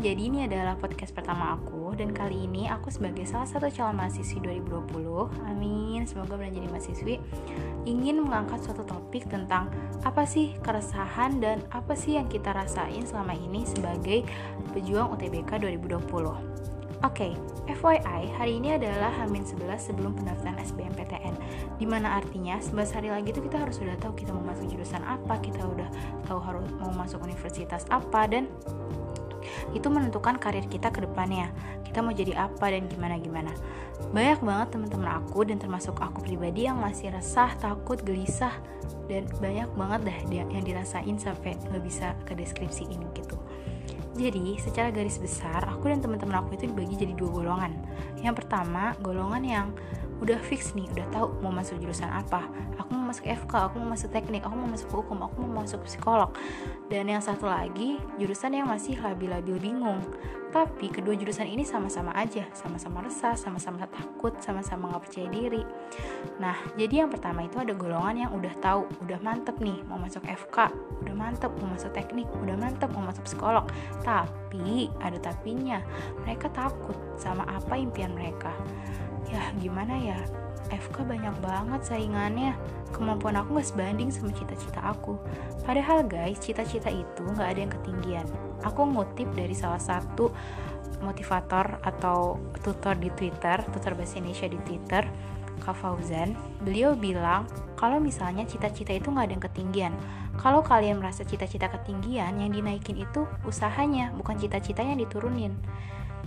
jadi ini adalah podcast pertama aku dan kali ini aku sebagai salah satu calon mahasiswi 2020, amin, semoga menjadi mahasiswi, ingin mengangkat suatu topik tentang apa sih keresahan dan apa sih yang kita rasain selama ini sebagai pejuang UTBK 2020. Oke, okay, FYI, hari ini adalah Hamin 11 sebelum pendaftaran SBMPTN Di mana artinya 11 hari lagi itu kita harus sudah tahu kita mau masuk jurusan apa Kita udah tahu harus mau masuk universitas apa Dan itu menentukan karir kita ke depannya Kita mau jadi apa dan gimana-gimana Banyak banget teman-teman aku dan termasuk aku pribadi yang masih resah, takut, gelisah Dan banyak banget dah yang dirasain sampai nggak bisa ke deskripsi ini gitu jadi, secara garis besar, aku dan teman-teman aku itu dibagi jadi dua golongan. Yang pertama, golongan yang udah fix nih, udah tahu mau masuk jurusan apa. Aku masuk FK, aku mau masuk teknik, aku mau masuk hukum, aku mau masuk psikolog. Dan yang satu lagi, jurusan yang masih labil-labil bingung. Tapi kedua jurusan ini sama-sama aja, sama-sama resah, sama-sama takut, sama-sama nggak percaya diri. Nah, jadi yang pertama itu ada golongan yang udah tahu, udah mantep nih mau masuk FK, udah mantep mau masuk teknik, udah mantep mau masuk psikolog. Tapi ada tapinya, mereka takut sama apa impian mereka. Ya gimana ya, FK banyak banget saingannya kemampuan aku gak sebanding sama cita-cita aku padahal guys cita-cita itu gak ada yang ketinggian aku ngutip dari salah satu motivator atau tutor di Twitter, tutor bahasa Indonesia di Twitter, Kak Fauzan, beliau bilang kalau misalnya cita-cita itu nggak ada yang ketinggian. Kalau kalian merasa cita-cita ketinggian, yang dinaikin itu usahanya, bukan cita-cita yang diturunin.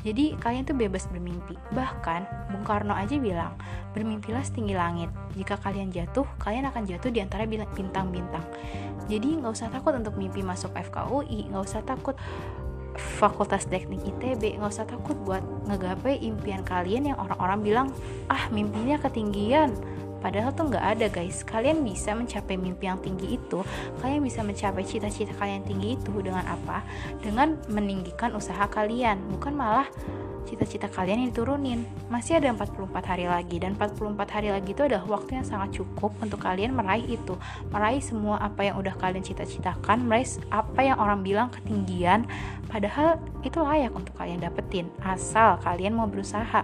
Jadi kalian tuh bebas bermimpi. Bahkan Bung Karno aja bilang, bermimpilah setinggi langit. Jika kalian jatuh, kalian akan jatuh di antara bintang-bintang. Jadi nggak usah takut untuk mimpi masuk FKUI, nggak usah takut Fakultas Teknik ITB nggak usah takut buat ngegapai impian kalian yang orang-orang bilang ah mimpinya ketinggian Padahal tuh nggak ada guys. Kalian bisa mencapai mimpi yang tinggi itu. Kalian bisa mencapai cita-cita kalian tinggi itu dengan apa? Dengan meninggikan usaha kalian, bukan malah cita-cita kalian yang diturunin. Masih ada 44 hari lagi dan 44 hari lagi itu adalah waktu yang sangat cukup untuk kalian meraih itu. Meraih semua apa yang udah kalian cita-citakan, meraih apa yang orang bilang ketinggian, padahal itu layak untuk kalian dapetin asal kalian mau berusaha.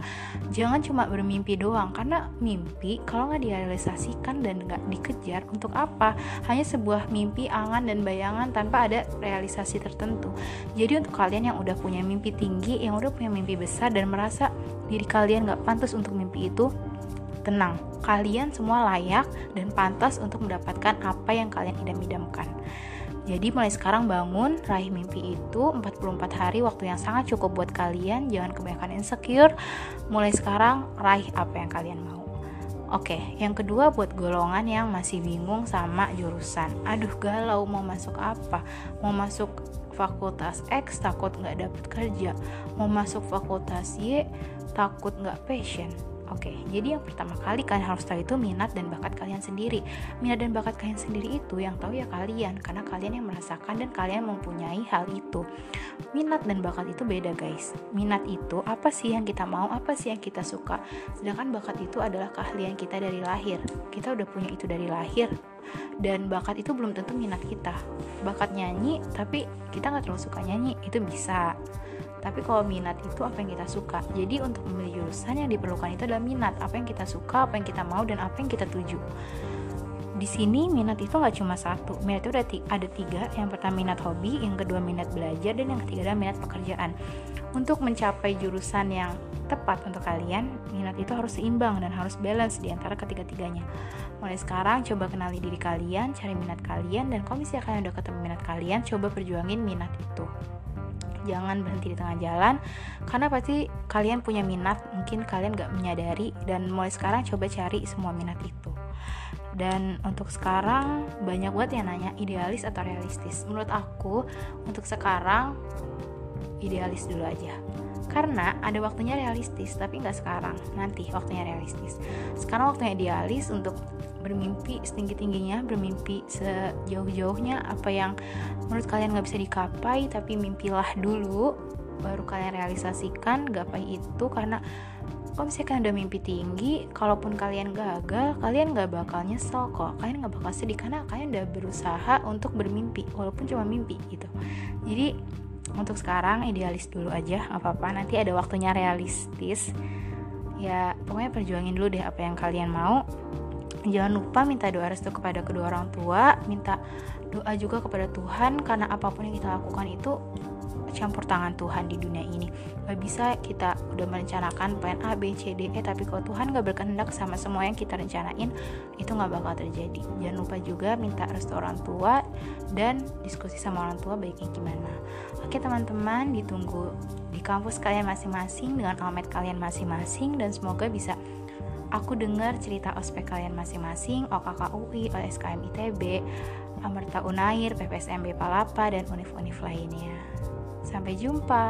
Jangan cuma bermimpi doang karena mimpi kalau nggak direalisasikan dan nggak dikejar untuk apa? Hanya sebuah mimpi, angan dan bayangan tanpa ada realisasi tertentu. Jadi untuk kalian yang udah punya mimpi tinggi, yang udah punya mimpi besar besar dan merasa diri kalian gak pantas untuk mimpi itu, tenang, kalian semua layak dan pantas untuk mendapatkan apa yang kalian idam-idamkan. Jadi mulai sekarang bangun, raih mimpi itu 44 hari waktu yang sangat cukup buat kalian, jangan kebanyakan insecure. Mulai sekarang raih apa yang kalian mau. Oke, yang kedua buat golongan yang masih bingung sama jurusan. Aduh galau mau masuk apa? Mau masuk fakultas X takut nggak dapet kerja. Mau masuk fakultas Y takut nggak passion Oke, jadi yang pertama kali kalian harus tahu itu minat dan bakat kalian sendiri. Minat dan bakat kalian sendiri itu yang tahu ya kalian, karena kalian yang merasakan dan kalian mempunyai hal itu. Minat dan bakat itu beda guys. Minat itu apa sih yang kita mau, apa sih yang kita suka. Sedangkan bakat itu adalah keahlian kita dari lahir. Kita udah punya itu dari lahir. Dan bakat itu belum tentu minat kita. Bakat nyanyi, tapi kita nggak terlalu suka nyanyi, itu bisa tapi kalau minat itu apa yang kita suka. Jadi untuk memilih jurusan yang diperlukan itu adalah minat. Apa yang kita suka apa yang kita mau dan apa yang kita tuju. Di sini minat itu nggak cuma satu. Minat itu ada tiga. Yang pertama minat hobi yang kedua minat belajar dan yang ketiga adalah minat pekerjaan. Untuk mencapai jurusan yang tepat untuk kalian minat itu harus seimbang dan harus balance di antara ketiga-tiganya. Mulai sekarang coba kenali diri kalian cari minat kalian dan kalau misalnya kalian udah ketemu minat kalian coba perjuangin minat itu jangan berhenti di tengah jalan karena pasti kalian punya minat mungkin kalian gak menyadari dan mulai sekarang coba cari semua minat itu. Dan untuk sekarang banyak banget yang nanya idealis atau realistis? Menurut aku untuk sekarang idealis dulu aja karena ada waktunya realistis tapi nggak sekarang. Nanti waktunya realistis. Sekarang waktunya idealis untuk bermimpi setinggi tingginya bermimpi sejauh jauhnya apa yang menurut kalian nggak bisa dikapai tapi mimpilah dulu baru kalian realisasikan gapai itu. Karena kalau kalian udah mimpi tinggi kalaupun kalian gagal kalian nggak bakal nyesel kok. Kalian nggak bakal sedih karena kalian udah berusaha untuk bermimpi walaupun cuma mimpi gitu. Jadi untuk sekarang idealis dulu aja nggak apa-apa. Nanti ada waktunya realistis. Ya pokoknya perjuangin dulu deh apa yang kalian mau. Jangan lupa minta doa restu kepada kedua orang tua minta doa juga kepada Tuhan karena apa pun yang kita lakukan itu campur tangan Tuhan di dunia ini. Gak bisa kita udah merencanakan plan A, B, C, D, E tapi kalau Tuhan gak berkehendak sama semua yang kita rencanain itu gak bakal terjadi. Jangan lupa juga minta restu orang tua dan diskusi sama orang tua baiknya gimana. Oke teman-teman ditunggu di kampus kalian masing-masing dengan alamat kalian masing-masing dan semoga bisa aku dengar cerita ospek kalian masing-masing, OKK UI, OSKM ITB, Amerta Unair, PPSMB Palapa, dan univ-univ lainnya. Sampai jumpa.